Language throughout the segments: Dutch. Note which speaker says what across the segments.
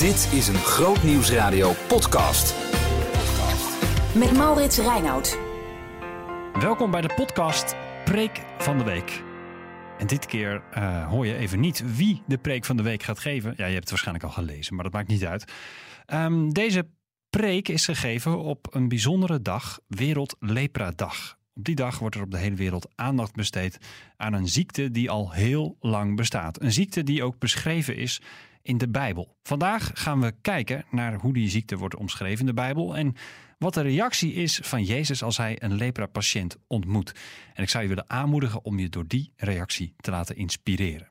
Speaker 1: Dit is een Groot Nieuwsradio podcast.
Speaker 2: Met Maurits Reinoud.
Speaker 3: Welkom bij de podcast Preek van de Week. En dit keer uh, hoor je even niet wie de preek van de week gaat geven. Ja, je hebt het waarschijnlijk al gelezen, maar dat maakt niet uit. Um, deze preek is gegeven op een bijzondere dag, Wereld Lepra Dag. Op die dag wordt er op de hele wereld aandacht besteed aan een ziekte die al heel lang bestaat. Een ziekte die ook beschreven is in de Bijbel. Vandaag gaan we kijken naar hoe die ziekte wordt omschreven in de Bijbel en wat de reactie is van Jezus als hij een lepra-patiënt ontmoet. En ik zou je willen aanmoedigen om je door die reactie te laten inspireren.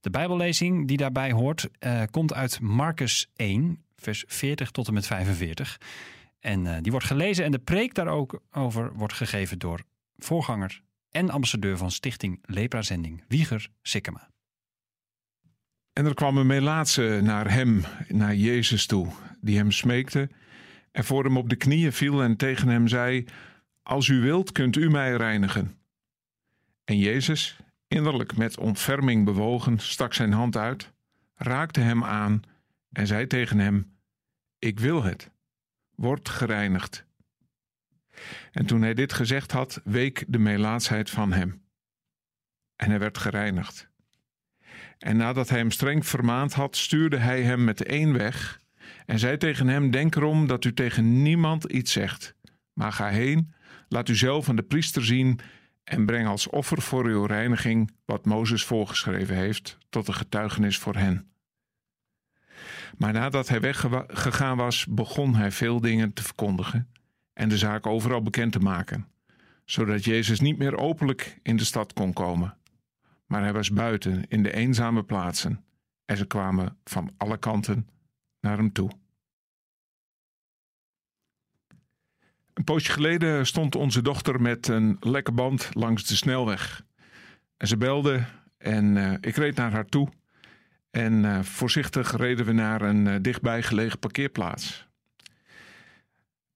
Speaker 3: De Bijbellezing die daarbij hoort uh, komt uit Marcus 1, vers 40 tot en met 45. En uh, die wordt gelezen en de preek daar ook over wordt gegeven door voorganger en ambassadeur van Stichting Lepra-zending, Wieger Sikkema.
Speaker 4: En er kwam een melaatse naar hem, naar Jezus toe, die hem smeekte en voor hem op de knieën viel en tegen hem zei: Als u wilt, kunt u mij reinigen. En Jezus, innerlijk met ontferming bewogen, stak zijn hand uit, raakte hem aan en zei tegen hem: Ik wil het, word gereinigd. En toen hij dit gezegd had, week de melaatsheid van hem. En hij werd gereinigd. En nadat hij hem streng vermaand had, stuurde hij hem met één weg en zei tegen hem: Denk erom dat u tegen niemand iets zegt, maar ga heen, laat u zelf aan de priester zien en breng als offer voor uw reiniging wat Mozes voorgeschreven heeft, tot een getuigenis voor hen. Maar nadat hij weggegaan was, begon hij veel dingen te verkondigen en de zaak overal bekend te maken, zodat Jezus niet meer openlijk in de stad kon komen. Maar hij was buiten in de eenzame plaatsen en ze kwamen van alle kanten naar hem toe. Een poosje geleden stond onze dochter met een lekke band langs de snelweg. En ze belde en uh, ik reed naar haar toe. En uh, voorzichtig reden we naar een uh, dichtbij gelegen parkeerplaats.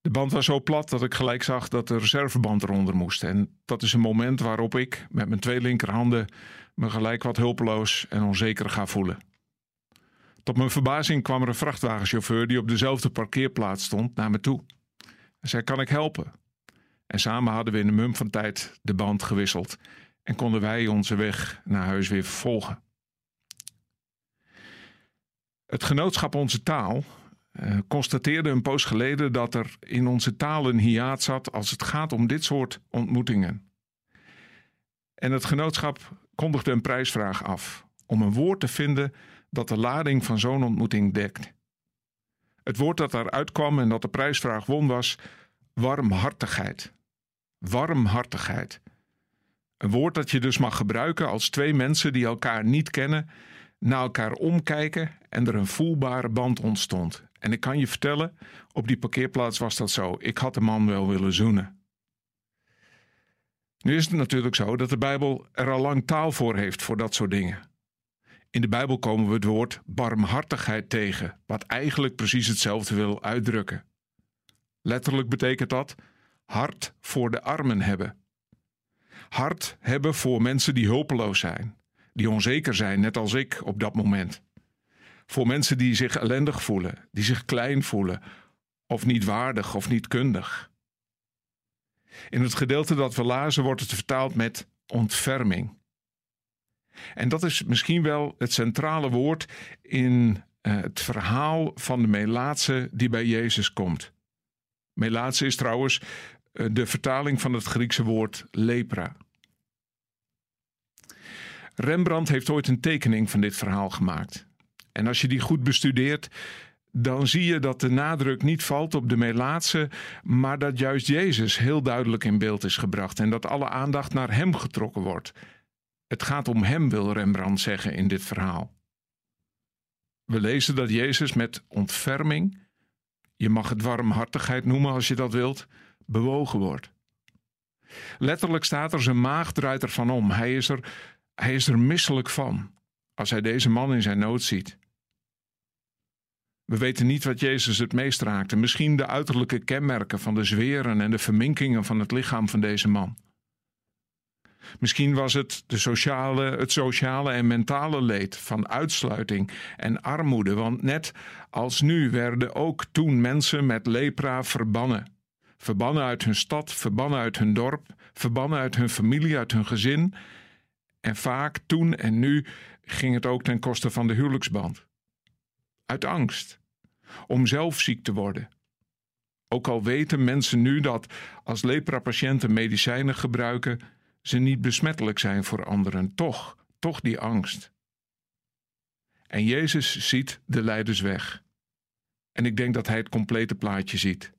Speaker 4: De band was zo plat dat ik gelijk zag dat de reserveband eronder moest. En dat is een moment waarop ik met mijn twee linkerhanden me gelijk wat hulpeloos en onzeker ga voelen. Tot mijn verbazing kwam er een vrachtwagenchauffeur die op dezelfde parkeerplaats stond naar me toe. Hij zei: Kan ik helpen? En samen hadden we in een mum van tijd de band gewisseld en konden wij onze weg naar huis weer vervolgen. Het genootschap Onze Taal uh, constateerde een poos geleden dat er in onze taal een hiaat zat als het gaat om dit soort ontmoetingen. En het genootschap kondigde een prijsvraag af om een woord te vinden dat de lading van zo'n ontmoeting dekt. Het woord dat daaruit kwam en dat de prijsvraag won was warmhartigheid. Warmhartigheid. Een woord dat je dus mag gebruiken als twee mensen die elkaar niet kennen, naar elkaar omkijken en er een voelbare band ontstond. En ik kan je vertellen, op die parkeerplaats was dat zo. Ik had de man wel willen zoenen. Nu is het natuurlijk zo dat de Bijbel er al lang taal voor heeft voor dat soort dingen. In de Bijbel komen we het woord barmhartigheid tegen, wat eigenlijk precies hetzelfde wil uitdrukken. Letterlijk betekent dat hart voor de armen hebben. Hart hebben voor mensen die hulpeloos zijn, die onzeker zijn, net als ik op dat moment. Voor mensen die zich ellendig voelen, die zich klein voelen, of niet waardig of niet kundig. In het gedeelte dat we lazen wordt het vertaald met ontferming. En dat is misschien wel het centrale woord in uh, het verhaal van de Melaatse die bij Jezus komt. Melaatse is trouwens uh, de vertaling van het Griekse woord lepra. Rembrandt heeft ooit een tekening van dit verhaal gemaakt. En als je die goed bestudeert, dan zie je dat de nadruk niet valt op de Melaatse, maar dat juist Jezus heel duidelijk in beeld is gebracht en dat alle aandacht naar hem getrokken wordt. Het gaat om hem, wil Rembrandt zeggen in dit verhaal. We lezen dat Jezus met ontferming, je mag het warmhartigheid noemen als je dat wilt, bewogen wordt. Letterlijk staat er zijn maag draait ervan om. Hij is er, hij is er misselijk van als hij deze man in zijn nood ziet. We weten niet wat Jezus het meest raakte. Misschien de uiterlijke kenmerken van de zweren en de verminkingen van het lichaam van deze man. Misschien was het de sociale, het sociale en mentale leed van uitsluiting en armoede, want net als nu werden ook toen mensen met lepra verbannen. Verbannen uit hun stad, verbannen uit hun dorp, verbannen uit hun familie, uit hun gezin. En vaak toen en nu ging het ook ten koste van de huwelijksband. Uit angst om zelf ziek te worden. Ook al weten mensen nu dat als lepra-patiënten medicijnen gebruiken, ze niet besmettelijk zijn voor anderen. Toch, toch die angst. En Jezus ziet de leiders weg. En ik denk dat hij het complete plaatje ziet.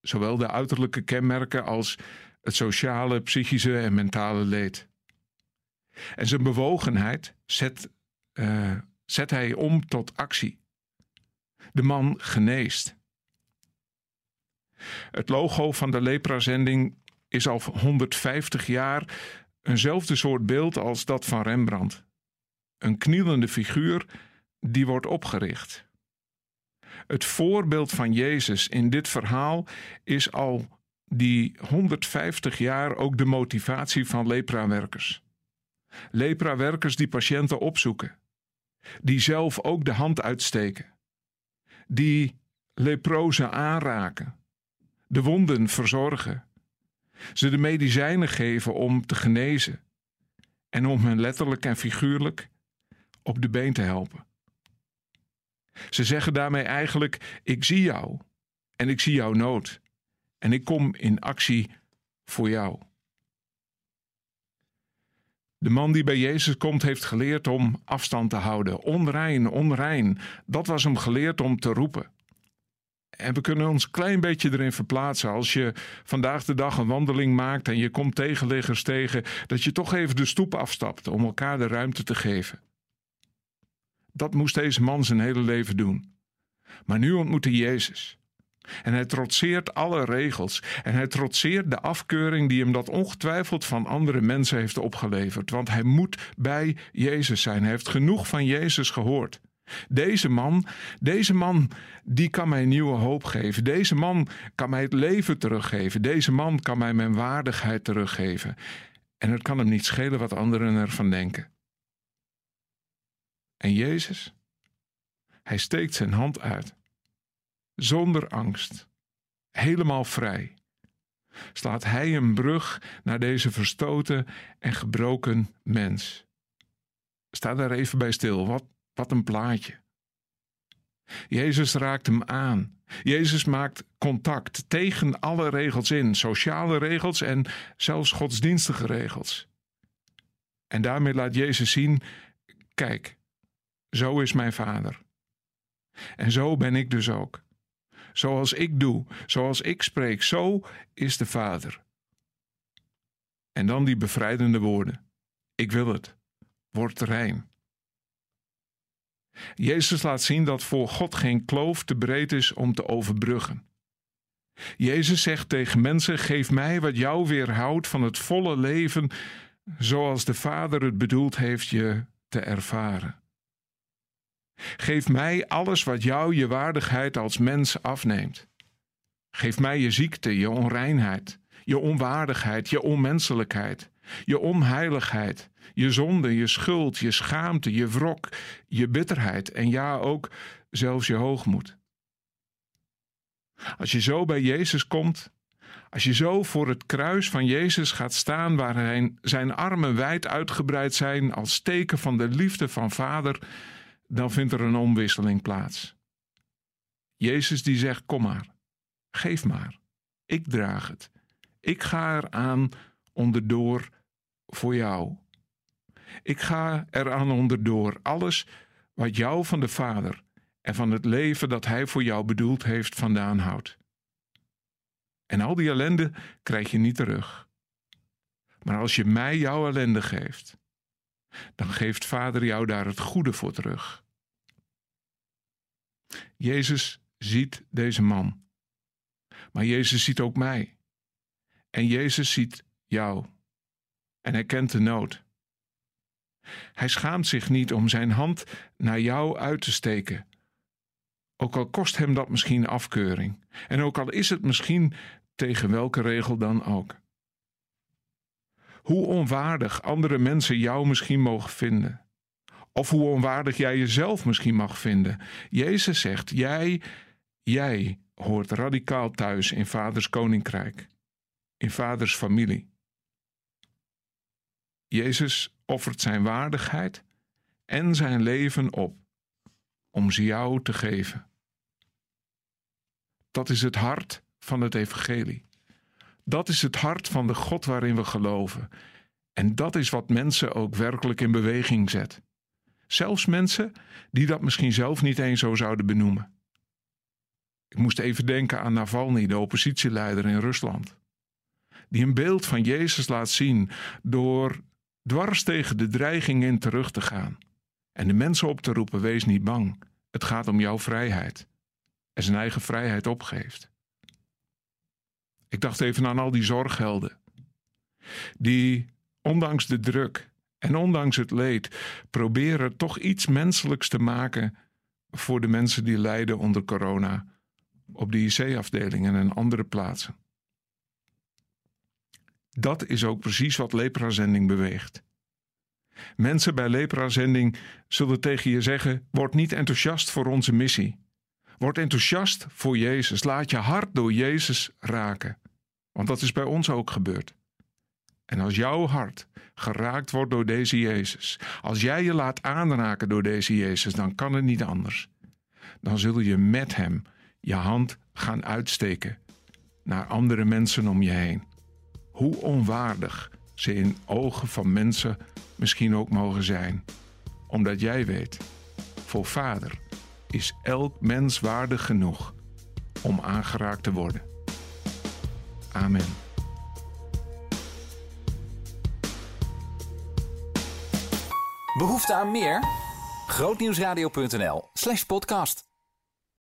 Speaker 4: Zowel de uiterlijke kenmerken als het sociale, psychische en mentale leed. En zijn bewogenheid zet, uh, zet hij om tot actie. De man geneest. Het logo van de lepra-zending is al 150 jaar eenzelfde soort beeld als dat van Rembrandt. Een knielende figuur die wordt opgericht. Het voorbeeld van Jezus in dit verhaal is al die 150 jaar ook de motivatie van leprawerkers. Leprawerkers die patiënten opzoeken, die zelf ook de hand uitsteken, die leprozen aanraken, de wonden verzorgen, ze de medicijnen geven om te genezen. En om hen letterlijk en figuurlijk op de been te helpen. Ze zeggen daarmee eigenlijk: Ik zie jou en ik zie jouw nood. En ik kom in actie voor jou. De man die bij Jezus komt, heeft geleerd om afstand te houden. Onrein, onrein. Dat was hem geleerd om te roepen. En we kunnen ons klein beetje erin verplaatsen. Als je vandaag de dag een wandeling maakt en je komt tegenliggers tegen, dat je toch even de stoep afstapt om elkaar de ruimte te geven. Dat moest deze man zijn hele leven doen. Maar nu ontmoet hij Jezus. En hij trotseert alle regels. En hij trotseert de afkeuring die hem dat ongetwijfeld van andere mensen heeft opgeleverd. Want hij moet bij Jezus zijn. Hij heeft genoeg van Jezus gehoord. Deze man, deze man, die kan mij nieuwe hoop geven. Deze man kan mij het leven teruggeven. Deze man kan mij mijn waardigheid teruggeven. En het kan hem niet schelen wat anderen ervan denken. En Jezus, hij steekt zijn hand uit. Zonder angst, helemaal vrij, slaat hij een brug naar deze verstoten en gebroken mens. Sta daar even bij stil. Wat, wat een plaatje. Jezus raakt hem aan. Jezus maakt contact tegen alle regels in, sociale regels en zelfs godsdienstige regels. En daarmee laat Jezus zien: kijk, zo is mijn vader. En zo ben ik dus ook. Zoals ik doe, zoals ik spreek, zo is de Vader. En dan die bevrijdende woorden: Ik wil het. Word rein. Jezus laat zien dat voor God geen kloof te breed is om te overbruggen. Jezus zegt tegen mensen: Geef mij wat jou weerhoudt van het volle leven, zoals de Vader het bedoeld heeft je te ervaren. Geef mij alles wat jou je waardigheid als mens afneemt. Geef mij je ziekte, je onreinheid, je onwaardigheid, je onmenselijkheid, je onheiligheid, je zonde, je schuld, je schaamte, je wrok, je bitterheid en ja ook zelfs je hoogmoed. Als je zo bij Jezus komt, als je zo voor het kruis van Jezus gaat staan waar zijn armen wijd uitgebreid zijn als teken van de liefde van Vader, dan vindt er een omwisseling plaats. Jezus die zegt: Kom maar, geef maar, ik draag het. Ik ga eraan onderdoor voor jou. Ik ga eraan onderdoor alles wat jou van de Vader en van het leven dat Hij voor jou bedoeld heeft vandaan houdt. En al die ellende krijg je niet terug. Maar als je mij jouw ellende geeft, dan geeft Vader jou daar het goede voor terug. Jezus ziet deze man. Maar Jezus ziet ook mij. En Jezus ziet jou. En hij kent de nood. Hij schaamt zich niet om zijn hand naar jou uit te steken. Ook al kost hem dat misschien afkeuring. En ook al is het misschien tegen welke regel dan ook. Hoe onwaardig andere mensen jou misschien mogen vinden. Of hoe onwaardig jij jezelf misschien mag vinden. Jezus zegt: Jij, jij hoort radicaal thuis in vaders koninkrijk, in vaders familie. Jezus offert zijn waardigheid en zijn leven op om ze jou te geven. Dat is het hart van het evangelie. Dat is het hart van de God waarin we geloven. En dat is wat mensen ook werkelijk in beweging zet. Zelfs mensen die dat misschien zelf niet eens zo zouden benoemen. Ik moest even denken aan Navalny, de oppositieleider in Rusland. Die een beeld van Jezus laat zien door dwars tegen de dreiging in terug te gaan. En de mensen op te roepen: wees niet bang. Het gaat om jouw vrijheid. En zijn eigen vrijheid opgeeft. Ik dacht even aan al die zorghelden. Die ondanks de druk en ondanks het leed proberen toch iets menselijks te maken voor de mensen die lijden onder corona op de IC-afdelingen en andere plaatsen. Dat is ook precies wat leprazending beweegt. Mensen bij leprazending zullen tegen je zeggen: word niet enthousiast voor onze missie. Word enthousiast voor Jezus. Laat je hart door Jezus raken. Want dat is bij ons ook gebeurd. En als jouw hart geraakt wordt door deze Jezus, als jij je laat aanraken door deze Jezus, dan kan het niet anders. Dan zul je met Hem je hand gaan uitsteken naar andere mensen om je heen. Hoe onwaardig ze in ogen van mensen misschien ook mogen zijn, omdat jij weet, voor Vader is elk mens waardig genoeg om aangeraakt te worden. Amen.
Speaker 1: Behoefte aan meer? Grootnieuwsradio.nl slash podcast.